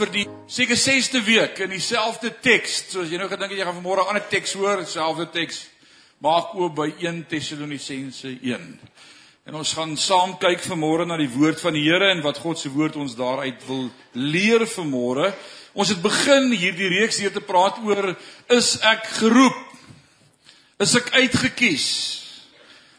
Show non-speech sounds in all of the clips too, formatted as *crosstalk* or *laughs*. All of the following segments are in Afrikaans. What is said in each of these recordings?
vir die seker 6de week in dieselfde teks. So as jy nou gedink het jy gaan vanmôre 'n ander teks hoor, dieselfde teks. Maak oop by 1 Tessalonisense 1. En ons gaan saam kyk vanmôre na die woord van die Here en wat God se woord ons daaruit wil leer vanmôre. Ons het begin hierdie reeks hier te praat oor is ek geroep? Is ek uitgekies?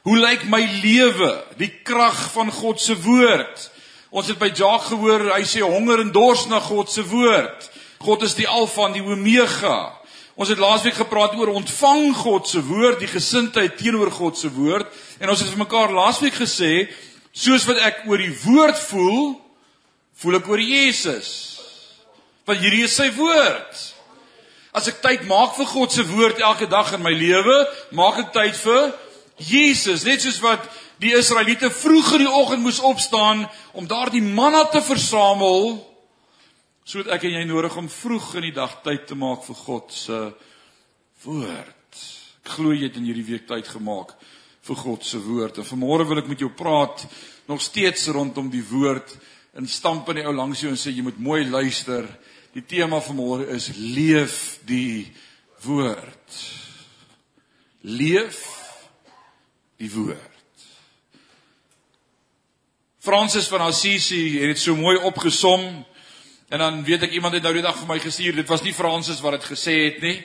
Hoe lyk my lewe? Die krag van God se woord. Ons het by Jacques gehoor, hy sê honger en dors na God se woord. God is die Alfa en die Omega. Ons het laasweek gepraat oor ontvang God se woord, die gesindheid teenoor God se woord en ons het vir mekaar laasweek gesê, soos wat ek oor die woord voel, voel ek oor Jesus. Want hierdie is sy woord. As ek tyd maak vir God se woord elke dag in my lewe, maak ek tyd vir Jesus, net soos wat die Israeliete vroeg in die oggend moes opstaan om daardie manna te versamel sodat ek en jy nodig om vroeg in die dag tyd te maak vir God se woord. Ek glo jy het in hierdie week tyd gemaak vir God se woord. En vanmôre wil ek met jou praat nog steeds rondom die woord en stamp in die ou langs jou en sê jy moet mooi luister. Die tema vanmôre is leef die woord. Leef die woord. Fransis van Assisi het dit so mooi opgesom en dan weet ek iemand het nou die dag vir my gestuur dit was nie Fransis wat dit gesê het nie.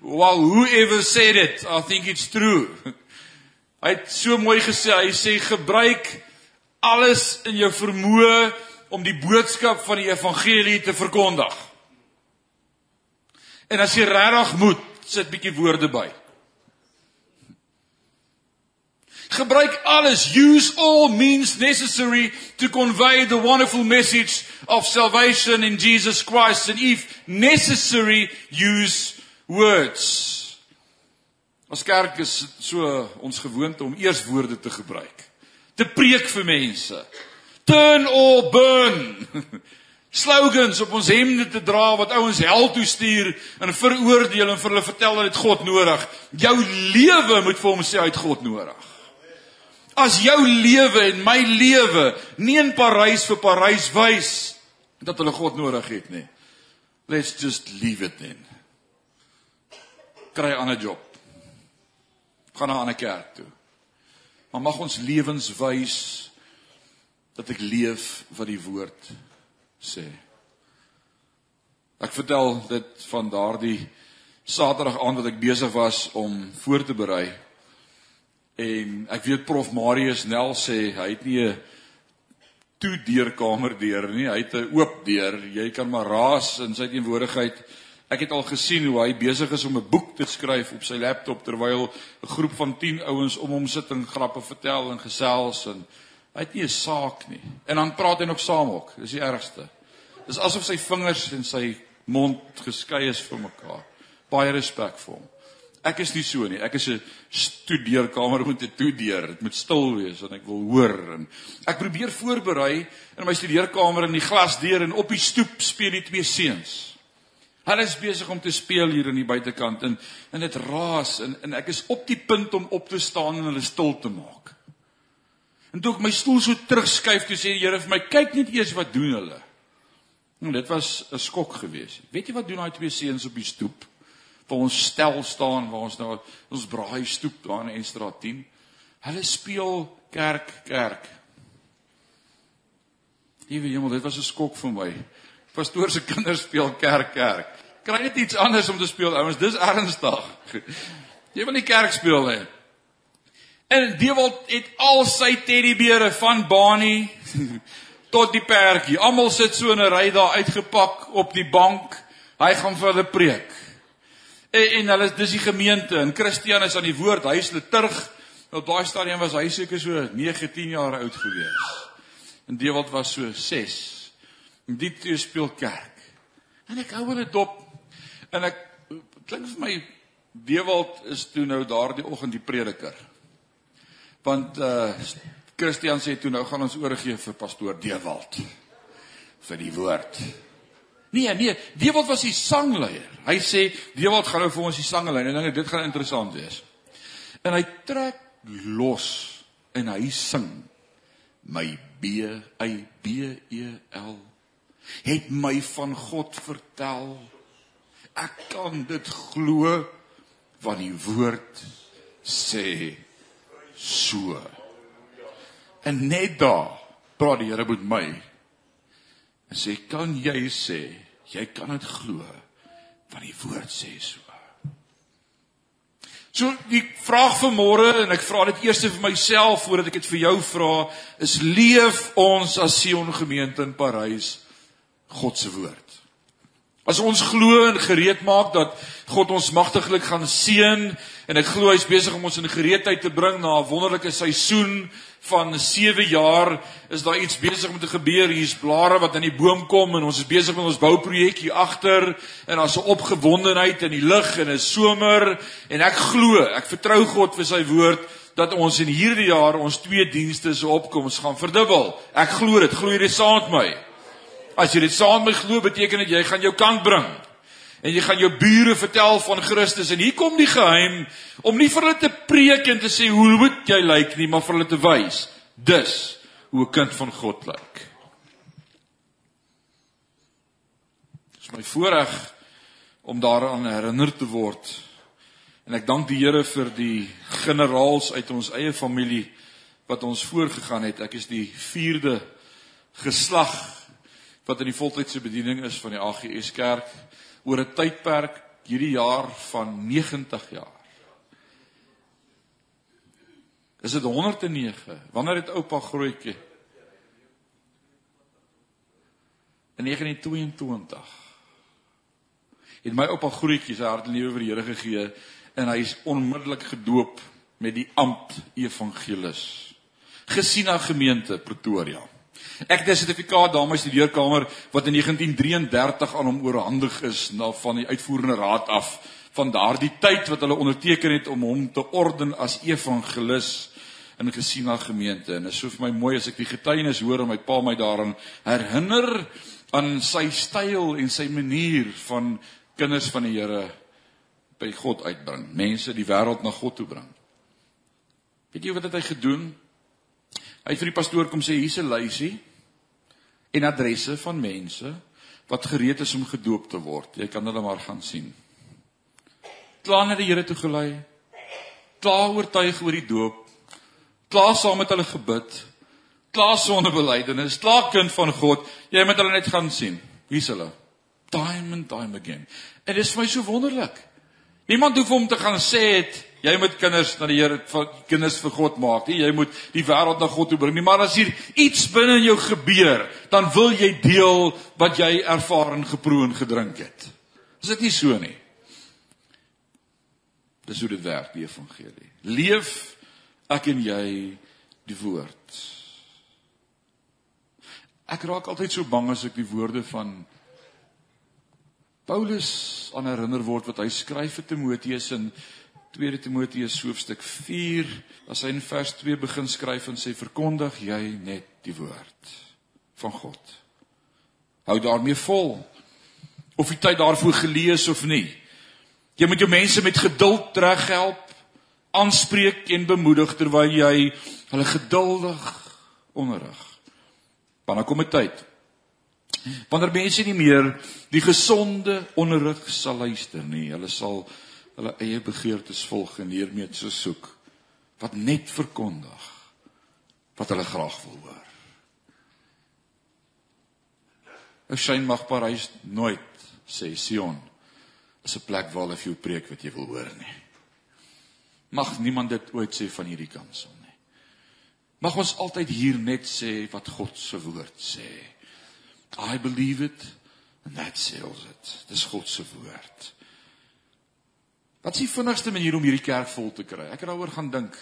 Well whoever said it i think it's true. Hy het so mooi gesê hy sê gebruik alles in jou vermoë om die boodskap van die evangelie te verkondig. En as jy regtig moet sit bietjie woorde by Gebruik alles, use all means necessary to convey the wonderful message of salvation in Jesus Christ and if necessary use words. Ons kerk is so ons gewoonte om eers woorde te gebruik. Te preek vir mense. Turn or burn. *laughs* Slogans op ons hemde te dra wat ouens hel toe stuur en veroordeel en vir hulle vertel dat dit God nodig. Jou lewe moet vir hom sê uit God nodig. As jou lewe en my lewe nie in Parys vir Parys wys dat hulle God nodig het nie. Let's just leave it then. Kry 'n ander job. Gaan na 'n ander kerk toe. Maar mag ons lewens wys dat ek leef wat die woord sê. Ek vertel dit van daardie Saterdag aand wat ek besig was om voor te berei En ek weet prof Marius Nel sê hy het nie 'n toe deurkamer deur nie, hy het 'n oop deur. Jy kan maar raas in sy teenwoordigheid. Ek het al gesien hoe hy besig is om 'n boek te skryf op sy laptop terwyl 'n groep van 10 ouens om hom sit en grappe vertel en gesels en hy het nie 'n saak nie. En dan praat hy nog saam ook. Dis die ergste. Dis asof sy vingers en sy mond geskei is vir mekaar. Baie respek vir hom. Ek is nie so nie. Ek is 'n studeerkamer moet dit toedeur. Dit moet stil wees want ek wil hoor en ek probeer voorberei in my studeerkamer in die glasdeur en op die stoep speel die twee seuns. Hulle is besig om te speel hier in die buitekant en en dit raas en en ek is op die punt om op te staan en hulle stil te maak. En toe ek my stoel so terugskuif toe sê die Here vir my kyk net eers wat doen hulle. En dit was 'n skok geweest. Weet jy wat doen daai twee seuns op die stoep? Waar ons stel staan waar ons nou ons braai stoep daar in Enstraat 10. Hulle speel kerk kerk. Liewe Hemel, dit was 'n skok vir my. Pastoor se *laughs* kinders speel kerk kerk. Kry net iets anders om te speel, ouens, dis ernstig. *laughs* Jy wil nie kerk speel nie. En Dewald het al sy teddybeere van Bani *laughs* tot die perkie. Almal sit so in 'n ry daar uitgepak op die bank. Hy gaan vir hulle preek. En, en hulle dis die gemeente en Christian is aan die woord. Hy is liturg. Op daai stadium was hy seker so 9, 10 jaar oud gewees. En Dewald was so 6. En twee speel kerk. En ek hou hulle dop. En ek klink vir my Dewald is toe nou daardie oggend die prediker. Want uh Christian sê toe nou gaan ons oorgee vir pastoor Dewald vir die woord. Nee, nee, Dewald was die sangleier. Hy sê Dewald gaan nou vir ons die sange lei en dinge dit gaan interessant wees. En hy trek los en hy sing my B A B E L het my van God vertel. Ek kan dit glo want die woord sê so. En net daar praat die Here met my. En sê, "Kan jy sê jy kan dit glo want die woord sê so." So die vraag vir môre en ek vra dit eers vir myself voordat ek dit vir jou vra, is leef ons as Sion gemeente in Parys God se woord? As ons glo en gereed maak dat God ons magtiglik gaan seën en ek glo hy's besig om ons in gereedheid te bring na 'n wonderlike seisoen van 7 jaar is daar iets besig om te gebeur. Hier's blare wat in die boom kom en ons is besig met ons bouprojek hier agter en daar's 'n opgewondenheid in die lug en 'n somer en ek glo, ek vertrou God vir sy woord dat ons in hierdie jaar ons twee dienste se opkoms gaan verdubbel. Ek glo dit. Glo jy dit saam met my? As jy dit saam met glo, beteken dit jy gaan jou kant bring. En jy gaan jou bure vertel van Christus. En hier kom die geheim om nie vir hulle te preek en te sê hoe moet jy lyk nie maar vir hulle te wys dis hoe 'n kind van God lyk. Dit is my voorreg om daaraan herinner te word. En ek dank die Here vir die generaals uit ons eie familie wat ons voorgegaan het. Ek is die 4de geslag wat in die voltydse bediening is van die AGS kerk oor 'n tydperk hierdie jaar van 90 jaar. Is dit 109? Wanneer het oupa grootjie? In 1922. Het my oupa grootjie sy hart lewe vir die Here gegee en hy is onmiddellik gedoop met die ampt evangelis. Gesina gemeente Pretoria. Ek het 'n sertifikaat daarmee studeerkamer wat in 1933 aan hom oorhandig is na van die uitvoerende raad af van daardie tyd wat hulle onderteken het om hom te orden as evangelis in Gesina gemeente. En dit is so vir my mooi as ek die getuienis hoor en my pa my daaraan herinner aan sy styl en sy manier van kinders van die Here by God uitbring, mense die wêreld na God toe bring. Weet jy wat het hy gedoen? Hy het vir die pastoor kom sê hier's 'n lysie en adresse van mense wat gereed is om gedoop te word. Jy kan hulle maar gaan sien. Klaar na die Here toe gelei. Klaar oortuig oor die doop. Klaar saam met hulle gebid. Klaar sonder belydenis. Klaar kind van God. Jy moet hulle net gaan sien. Wie's hulle? Time and time again. En dit is vir my so wonderlik. Niemand hoef hom te gaan sê het Jy moet kinders na die Here kinders vir God maak. Nie? Jy moet die wêreld na God toe bring nie. Maar as hier iets binne in jou gebeur, dan wil jy deel wat jy ervaar en geproe en gedrink het. Is dit nie so nie? Dis hoe dit werk die evangelie. Leef ek en jy die woord. Ek raak altyd so bang as ek die woorde van Paulus aan herinner word wat hy skryf vir Timoteus in 2 Timoteus hoofstuk 4 as hy in vers 2 begin skryf en sê verkondig jy net die woord van God. Hou daarmee vol. Of jy tyd daarvoor gelees of nie. Jy moet jou mense met geduld terughelp, aanspreek en bemoedig terwyl jy hulle geduldig onderrig. Want dan kom 'n tyd wanneer mense nie meer die gesonde onderrig sal luister nie. Hulle sal hulle eie begeertes volg en hiermee so soek wat net verkondig wat hulle graag wil hoor. Ek skyn mag Parys nooit sê Sion is 'n plek waar jou preek wat jy wil hoor nie. Mag niemand dit ooit sê van hierdie kansel nie. Mag ons altyd hier net sê wat God se woord sê. I believe it and that seals it. Dis God se woord. Wat is die vinnigste manier om hierdie kerk vol te kry? Ek het daaroor gaan dink.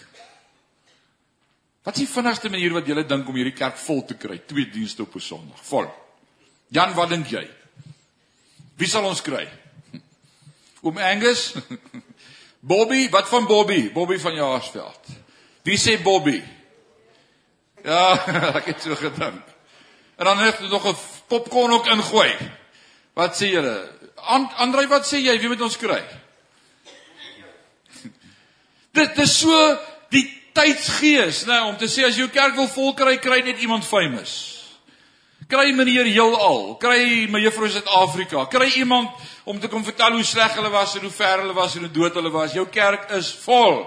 Wat is die vinnigste manier wat julle dink om hierdie kerk vol te kry? Twee dienste op 'n Sondag. Vol. Jan, wat dink jy? Wie sal ons kry? *laughs* Oom Angus? *laughs* Bobby, wat van Bobby? Bobby van Jaarsveld. Wie sê Bobby? Ja, *laughs* ek het so gedink. En dan het nog 'n popcorn ook ingooi. Wat sê julle? Andrei, wat sê jy? Wie moet ons kry? Dit is so die tydsgees, né, nou, om te sê as jou kerk wil vol kry, kry net iemand famous. Kry meneer heelal, kry mevrou Suid-Afrika, kry iemand om te kom vertel hoe sleg hulle was en hoe ver hulle was en hoe dood hulle was. Jou kerk is vol.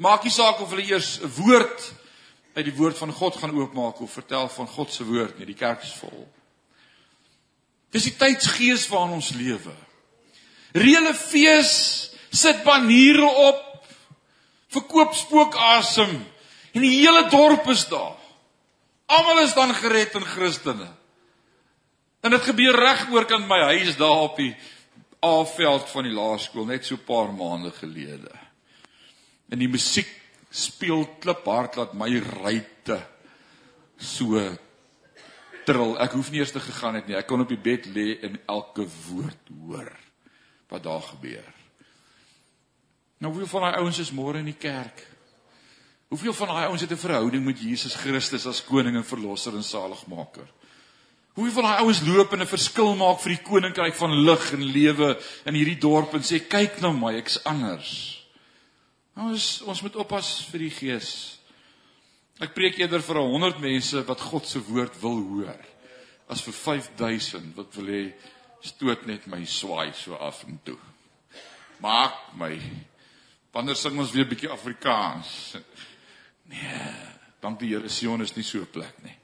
Maak nie saak of hulle eers 'n woord uit die woord van God gaan oopmaak of vertel van God se woord nie. Die kerk is vol. Dis die tydsgees waarin ons lewe. Reële fees, sit baniere op, verkoop spookasem en die hele dorp is daar. Almal is dan gered in Christene. En dit gebeur reg oor kan my huis daar op die A-veld van die laerskool net so 'n paar maande gelede. En die musiek speel kliphard laat my ryte so trill. Ek hoef nie eers te gegaan het nie. Ek kon op die bed lê en elke woord hoor wat daar gebeur. Nou hoeveel van daai ouens is môre in die kerk? Hoeveel van daai ouens het 'n verhouding met Jesus Christus as koning en verlosser en saligmaker? Hoeveel van daai ouens loop en 'n verskil maak vir die koninkryk van lig en lewe in hierdie dorp en sê kyk na my, ek's anders. Ons ons moet oppas vir die gees. Ek preek eerder vir 100 mense wat God se woord wil hoor as vir 5000 wat wil hê stoot net my swaai so af en toe. Maak my. Wanneer sing ons weer bietjie Afrikaans? Nee, dankie Here, Sion is nie so 'n plek nie.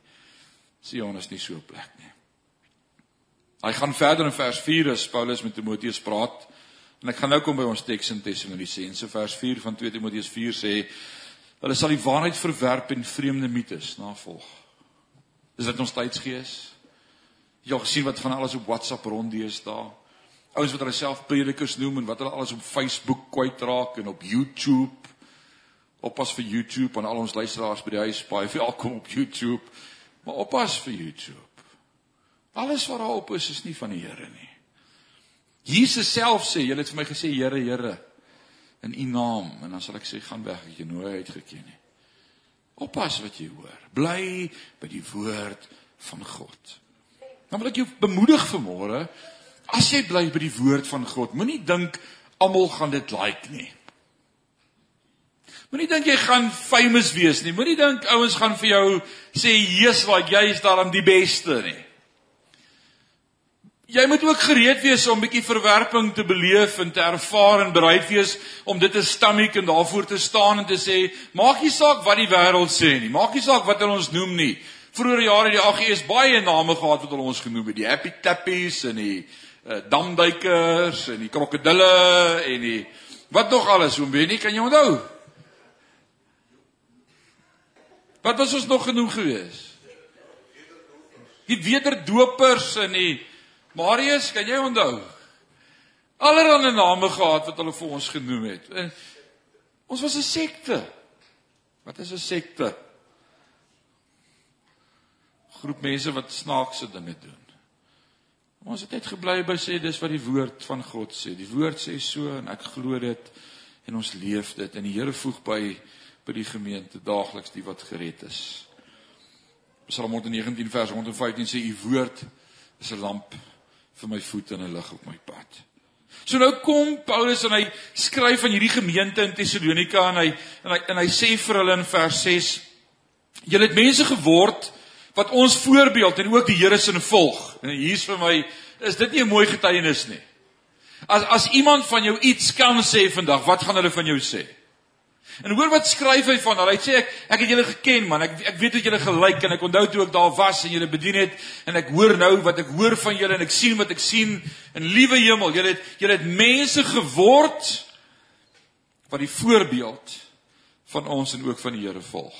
Sion is nie so 'n plek nie. Hy gaan verder in vers 4 as Paulus met Timoteus praat. En ek gaan nou kom by ons teks in Tessalonisense vers 4 van 2 Timoteus 4 sê hulle sal die waarheid verwerp en vreemde mites navolg. Is dit ons tydsgees? Jy het gesien wat van alles op WhatsApp ronddees daar. Ouens wat hulle self predikers noem en wat hulle alles op Facebook kwytraak en op YouTube Oppas vir YouTube en al ons luisteraars by die huis, baie welkom op YouTube. Maar oppas vir YouTube. Alles wat daar op is is nie van die Here nie. Jesus self sê, julle het vir my gesê Here, Here in U naam en dan sal ek sê gaan weg, ek jou nooit uitgeken nie. Oppas wat jy hoor. Bly by die woord van God. Dan wil ek jou bemoedig vanmôre, as jy bly by die woord van God, moenie dink almal gaan dit like nie. Moenie dink jy gaan famous wees nie. Moenie dink ouens gaan vir jou sê Jesus, like jy is daarom die beste nie. Jy moet ook gereed wees om 'n bietjie verwerping te beleef en te ervaar en bereid wees om dit te stammiek en daarvoor te staan en te sê, maak nie saak wat die wêreld sê nie. Maak nie saak wat hulle ons noem nie. Vroeger jare die AGS baie name gehad wat hulle ons genoem het, die Happy Tappies en die uh, damduikers en die krokodille en die wat nog alles, hoe weet nie, kan jy onthou? Wat was ons nog genoem gewees? Die wederdopers en die Marius, kan jy onthou? Allerhande name gehad wat hulle vir ons genoem het. En ons was 'n sekte. Wat is 'n sekte? Groep mense wat snaakse dinge doen. Ons het net gebly by sê dis wat die woord van God sê. Die woord sê so en ek glo dit en ons leef dit en die Here voeg by by die gemeente daagliks die wat gered is. Psalm 119 vers 115 sê u woord is 'n lamp vir my voet en 'n lig op my pad. So nou kom Paulus en hy skryf aan hierdie gemeente in Tessalonika en hy en hy en hy sê vir hulle in vers 6 julle het mense geword wat ons voorbeeld en ook die Here se volg. En hier's vir my is dit nie 'n mooi getuienis nie. As as iemand van jou iets kan sê vandag, wat gaan hulle van jou sê? En hoor wat skryf hy van hulle. Hy sê ek ek het julle geken man. Ek ek weet hoe julle gelyk en ek onthou toe ek daar was en julle bedien het en ek hoor nou wat ek hoor van julle en ek sien wat ek sien in liewe hemel. Julle het julle het mense geword wat die voorbeeld van ons en ook van die Here volg.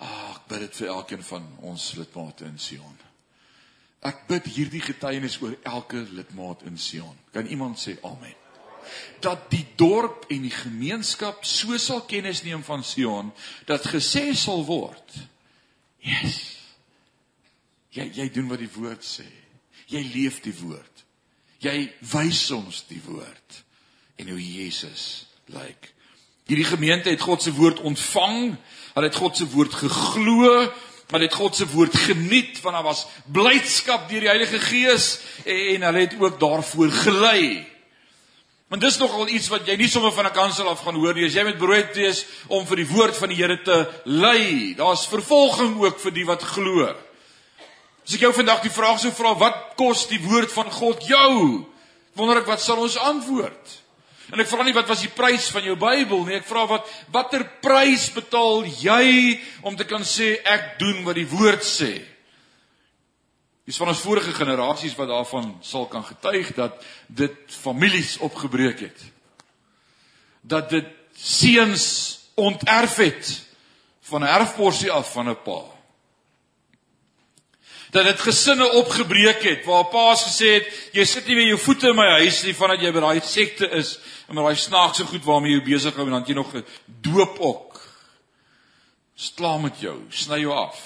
Ek bid dit vir elkeen van ons lidmate in Sion. Ek bid hierdie getuienis oor elke lidmaat in Sion. Kan iemand sê amen? dat die dorp en die gemeenskap so sal kennis neem van Sion dat gesê sal word. Yes. Jy jy doen wat die woord sê. Jy leef die woord. Jy wys ons die woord en hoe Jesus lyk. Like. Hierdie gemeente het God se woord ontvang. Hulle het God se woord geglo. Hulle het God se woord geniet want daar was blydskap deur die Heilige Gees en hulle het ook daarvoor gelei. Want dis nogal iets wat jy nie sommer van 'n kansel af gaan hoor nie. As jy met brood wees om vir die woord van die Here te lei, daar's vervolging ook vir die wat glo. As ek jou vandag die vraag sou vra, wat kos die woord van God jou? Wonder ek wat sal ons antwoord? En ek vra nie wat was die prys van jou Bybel nie, ek vra wat watter prys betaal jy om te kan sê ek doen wat die woord sê? Dis van ons vorige generasies wat daarvan sal kan getuig dat dit families opgebreek het. Dat dit seuns onterf het van 'n erfporsie af van 'n pa. Dat dit gesinne opgebreek het waar pa's gesê het jy sit nie met jou voete in my huis nie vandat jy by daai sekte is en met daai snaakse goed waarmee jy besig hou en dan jy nog gedoop ook. Sklaam met jou, sny jou af.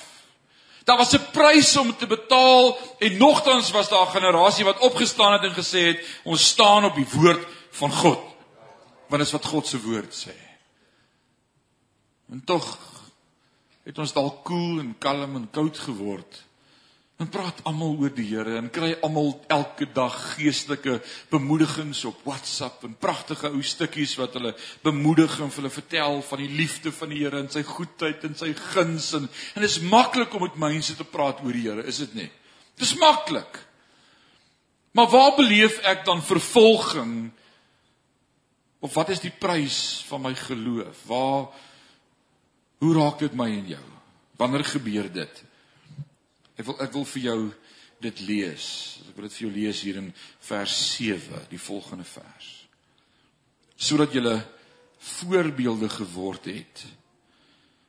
Daar was 'n prys om te betaal en nogtans was daar 'n generasie wat opgestaan het en gesê het ons staan op die woord van God. Want dit is wat God se woord sê. En tog het ons dalk koel en kalm en koud geword. En praat almal oor die Here en kry almal elke dag geestelike bemoedigings op WhatsApp en pragtige ou stukkies wat hulle bemoedig en hulle vertel van die liefde van die Here en sy goedheid en sy guns en en dit is maklik om met mense te praat oor die Here, is dit nie? Dis maklik. Maar waar beleef ek dan vervolging? Of wat is die prys van my geloof? Waar Hoe raak dit my en jou? Wanneer gebeur dit? Ek wil ek wil vir jou dit lees. Ek wil dit vir jou lees hier in vers 7, die volgende vers. Sodat jy voorbeelde geword het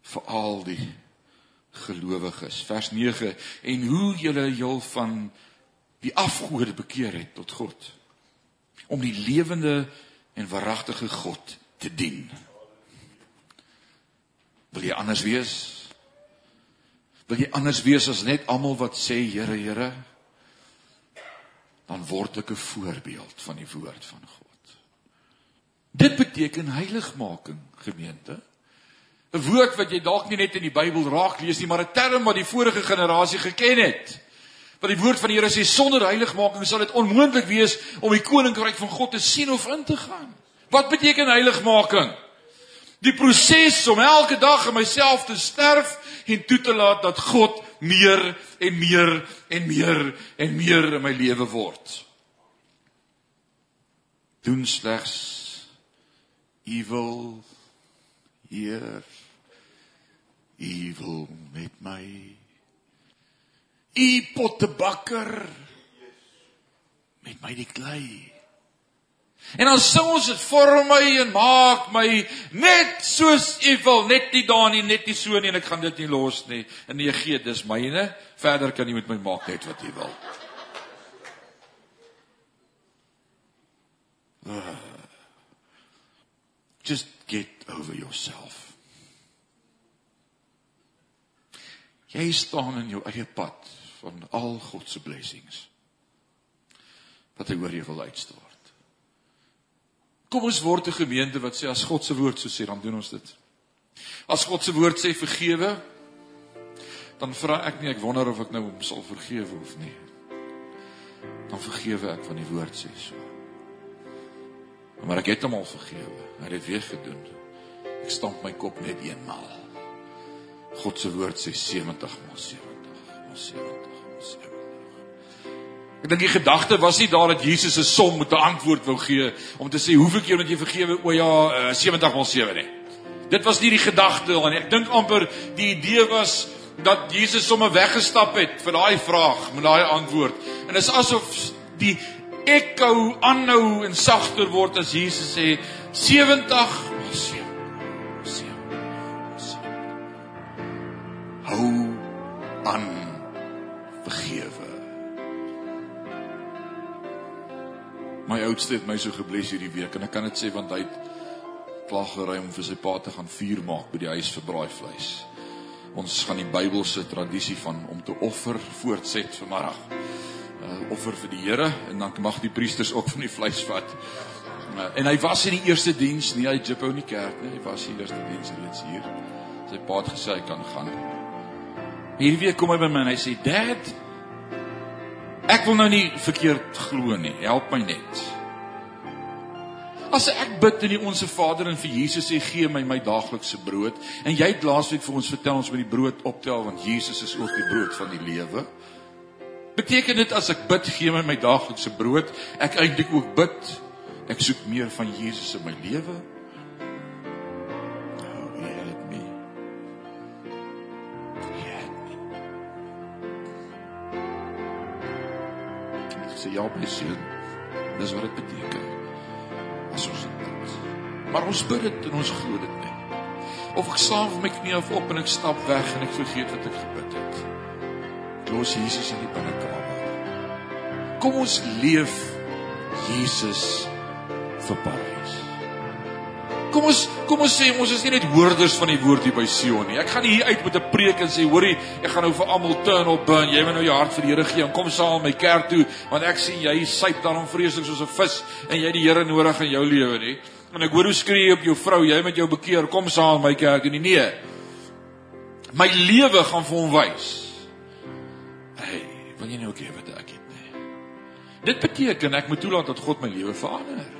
vir al die gelowiges. Vers 9 en hoe julle heel van die afgode bekeer het tot God om die lewende en waaragtige God te dien. Wil jy anders wees? Wil jy anders wees as net almal wat sê Here, Here? Dan word ek 'n voorbeeld van die woord van God. Dit beteken heiligmaking, gemeente. 'n Woord wat jy dalk nie net in die Bybel raak lees nie, maar 'n term wat die vorige generasie geken het. Want die woord van die Here sê sonder heiligmaking sal dit onmoontlik wees om die koninkryk van God te sien of in te gaan. Wat beteken heiligmaking? Die proses om elke dag in myself te sterf en toe te laat dat God meer en meer en meer en meer in my lewe word. Doen slegs evil hier evil met my. U pottebakker met my die klei. En dan sing ons dit vorm my en maak my net soos U wil, net nie daar nie, net nie so nie en ek gaan dit nie los nie. En nee gee, dis myne. Verder kan jy met my maak net wat jy wil. Uh, just get over yourself. Jy staan in jou eie pad van al God se blessings. Wat hy oor jou wil uitstoot. Kom ons word 'n gemeente wat sê as God se woord so sê, dan doen ons dit. As God se woord sê vergewe, dan vra ek nie ek wonder of ek nou hom sal vergewe of nie. Dan vergewe ek van die woord sê so. Maar ek het hom al vergewe. Hy het dit weer gedoen. Ek stamp my kop net eenmaal. God se woord sê 70 maal 70. Maal 70. Ek dink die gedagte was nie daar dat Jesus 'n som met 'n antwoord wou gee om te sê hoeveel keer moet jy vergewe? O ja, 70 mal 7 nie. Dit was nie die gedagte dan nie. Ek dink amper die idee was dat Jesus sommer weggestap het vir daai vraag met daai antwoord. En dit is asof die ekko aanhou en sagter word as Jesus sê 70 My oudste het my so gebless hierdie week en ek kan dit sê want hy het klaar gery om vir sy pa te gaan vuur maak by die huis vir braaivleis. Ons gaan die Bybelse tradisie van om te offer voortset vanmiddag. Uh offer vir die Here en dan mag die priesters ook van die vleis vat. Uh, en hy was in die eerste diens, nie hy jip ou nie kerk nie, hy was in die eerste diens reeds hier. Sy pa het gesê hy kan gaan. Hierdie week kom hy by my en hy sê: "Dad, Ek wil nou nie verkeerd glo nie. Help my net. As ek bid in die onsse Vader en vir Jesus sê gee my my daaglikse brood en jy het laasweek vir ons vertel ons moet die brood optel want Jesus is ook die brood van die lewe. Beteken dit as ek bid gee my my daaglikse brood, ek eintlik ook bid ek soek meer van Jesus in my lewe? Ja, my seun. Dis wat dit beteken. As ons bid. Maar ons bid dit en ons glo dit net. Of ek slaap met my knie af op en ek stap weg en ek vergeet wat ek gebid het. Los Jesus in die binnekamer. Kom ons leef Jesus vir Parys. Kom ons kom ons sê ons is nie net hoorders van die woord hier by Sion nie. Ek gaan nie hier uit met 'n preek en sê hoorie, ek gaan nou vir almal turn op burn. Jy moet nou jou hart vir die Here gee en kom saam my kerk toe want ek sien jy syp dan om vreeslik soos 'n vis en jy die Here nodig in jou lewe nie. En ek hoor hoe skree jy op jou vrou, jy met jou bekeer, kom saam my kerk en nie nee. My lewe gaan vir hom wys. Hey, wil jy nou ook hê wat ek het nie? Dit beteken ek moet toelaat dat God my lewe verander.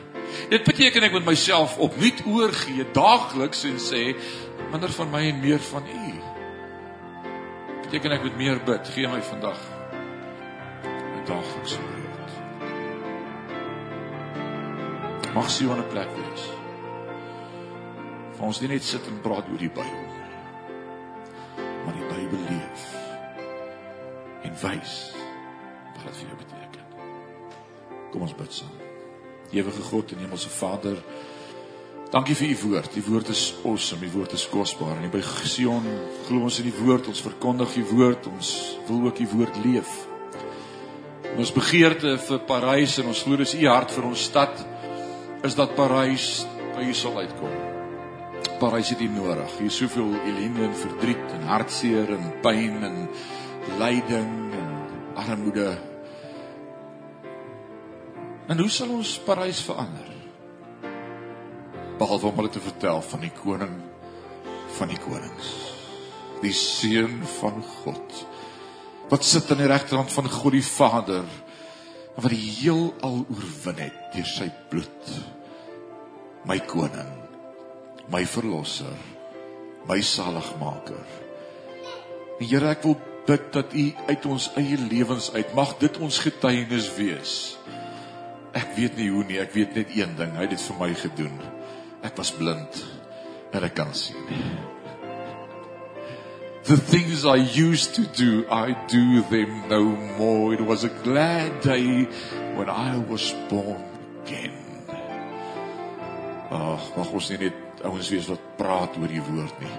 Dit beteken ek moet myself opnuut oorgee daagliks en sê minder van my en meer van U. Dit beteken ek moet meer bid. Gee my vandag 'n daaglikse brood. Mag sy op 'n plek wees. Ons nie net sit en praat oor die Bybel nie. Maar die Bybel leef en wys wat dit vir jou beteken. Kom ons bid saam. Ewige God en Hemelse Vader, dankie vir u woord. Die woord is awesome, die woord is kosbaar. En by Sion glo ons in die woord, ons verkondig die woord, ons wil ook die woord leef. En ons begeerte vir Parys en ons glo dis u hart vir ons stad is dat Parys by u sal uitkom. Parys het u nodig. Hier is soveel ellende en verdriet en hartseer en pyn en lyding en armoede. En hoe sal ons Parys verander? Behalwe om hulle te vertel van die koning van die konings. Die seun van God. Wat sit aan die regterhand van God die Vader en wat die heelal oorwin het deur sy bloed. My koning, my verlosser, my saligmaker. Here, ek wil bid dat U uit ons eie lewens uit mag dit ons getuienis wees. Ek weet nie hoe nie, ek weet net een ding, hy het dit vir my gedoen. Ek was blind en ek kan sien. The things I used to do, I do them no more. It was a glad day when I was born again. Ag, mag ons nie net ouens wees wat praat oor die woord nie.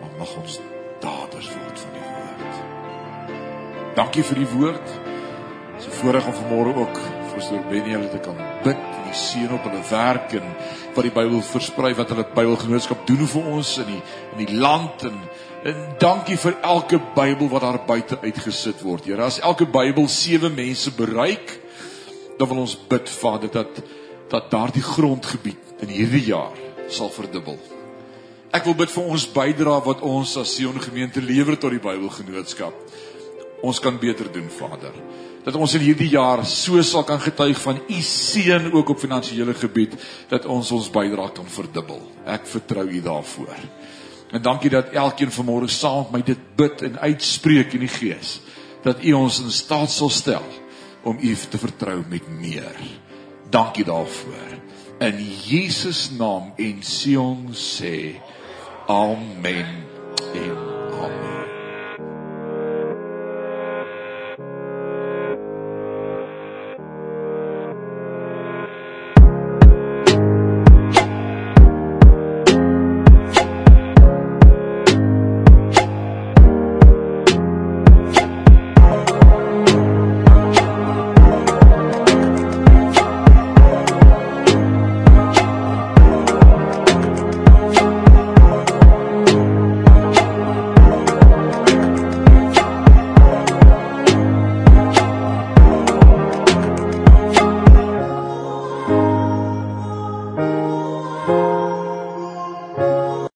Maar mag ons daders word van die woord. Dankie vir die woord. So voorreg om vanmôre ook pastoor Benny hulle te kan bid en die seën op hulle werk en wat die Bybel versprei wat hulle Bybelgenootskap doen vir ons in die in die land en en dankie vir elke Bybel wat daar buite uitgesit word. Here, as elke Bybel sewe mense bereik, dan wil ons bid Vader dat dat daardie grondgebied in hierdie jaar sal verdubbel. Ek wil bid vir ons bydrae wat ons as Sion gemeente lewer tot die Bybelgenootskap. Ons kan beter doen, Vader dat ons in hierdie jaar so sal kan getuig van u seën ook op finansiële gebied dat ons ons bydrae kan verdubbel. Ek vertrou u daarvoor. En dankie dat elkeen vanmôre saam met my dit bid en uitspreek in die gees dat u ons in staat sal stel om u te vertrou met meer. Dankie daarvoor. In Jesus naam en Sion sê amen. Amen.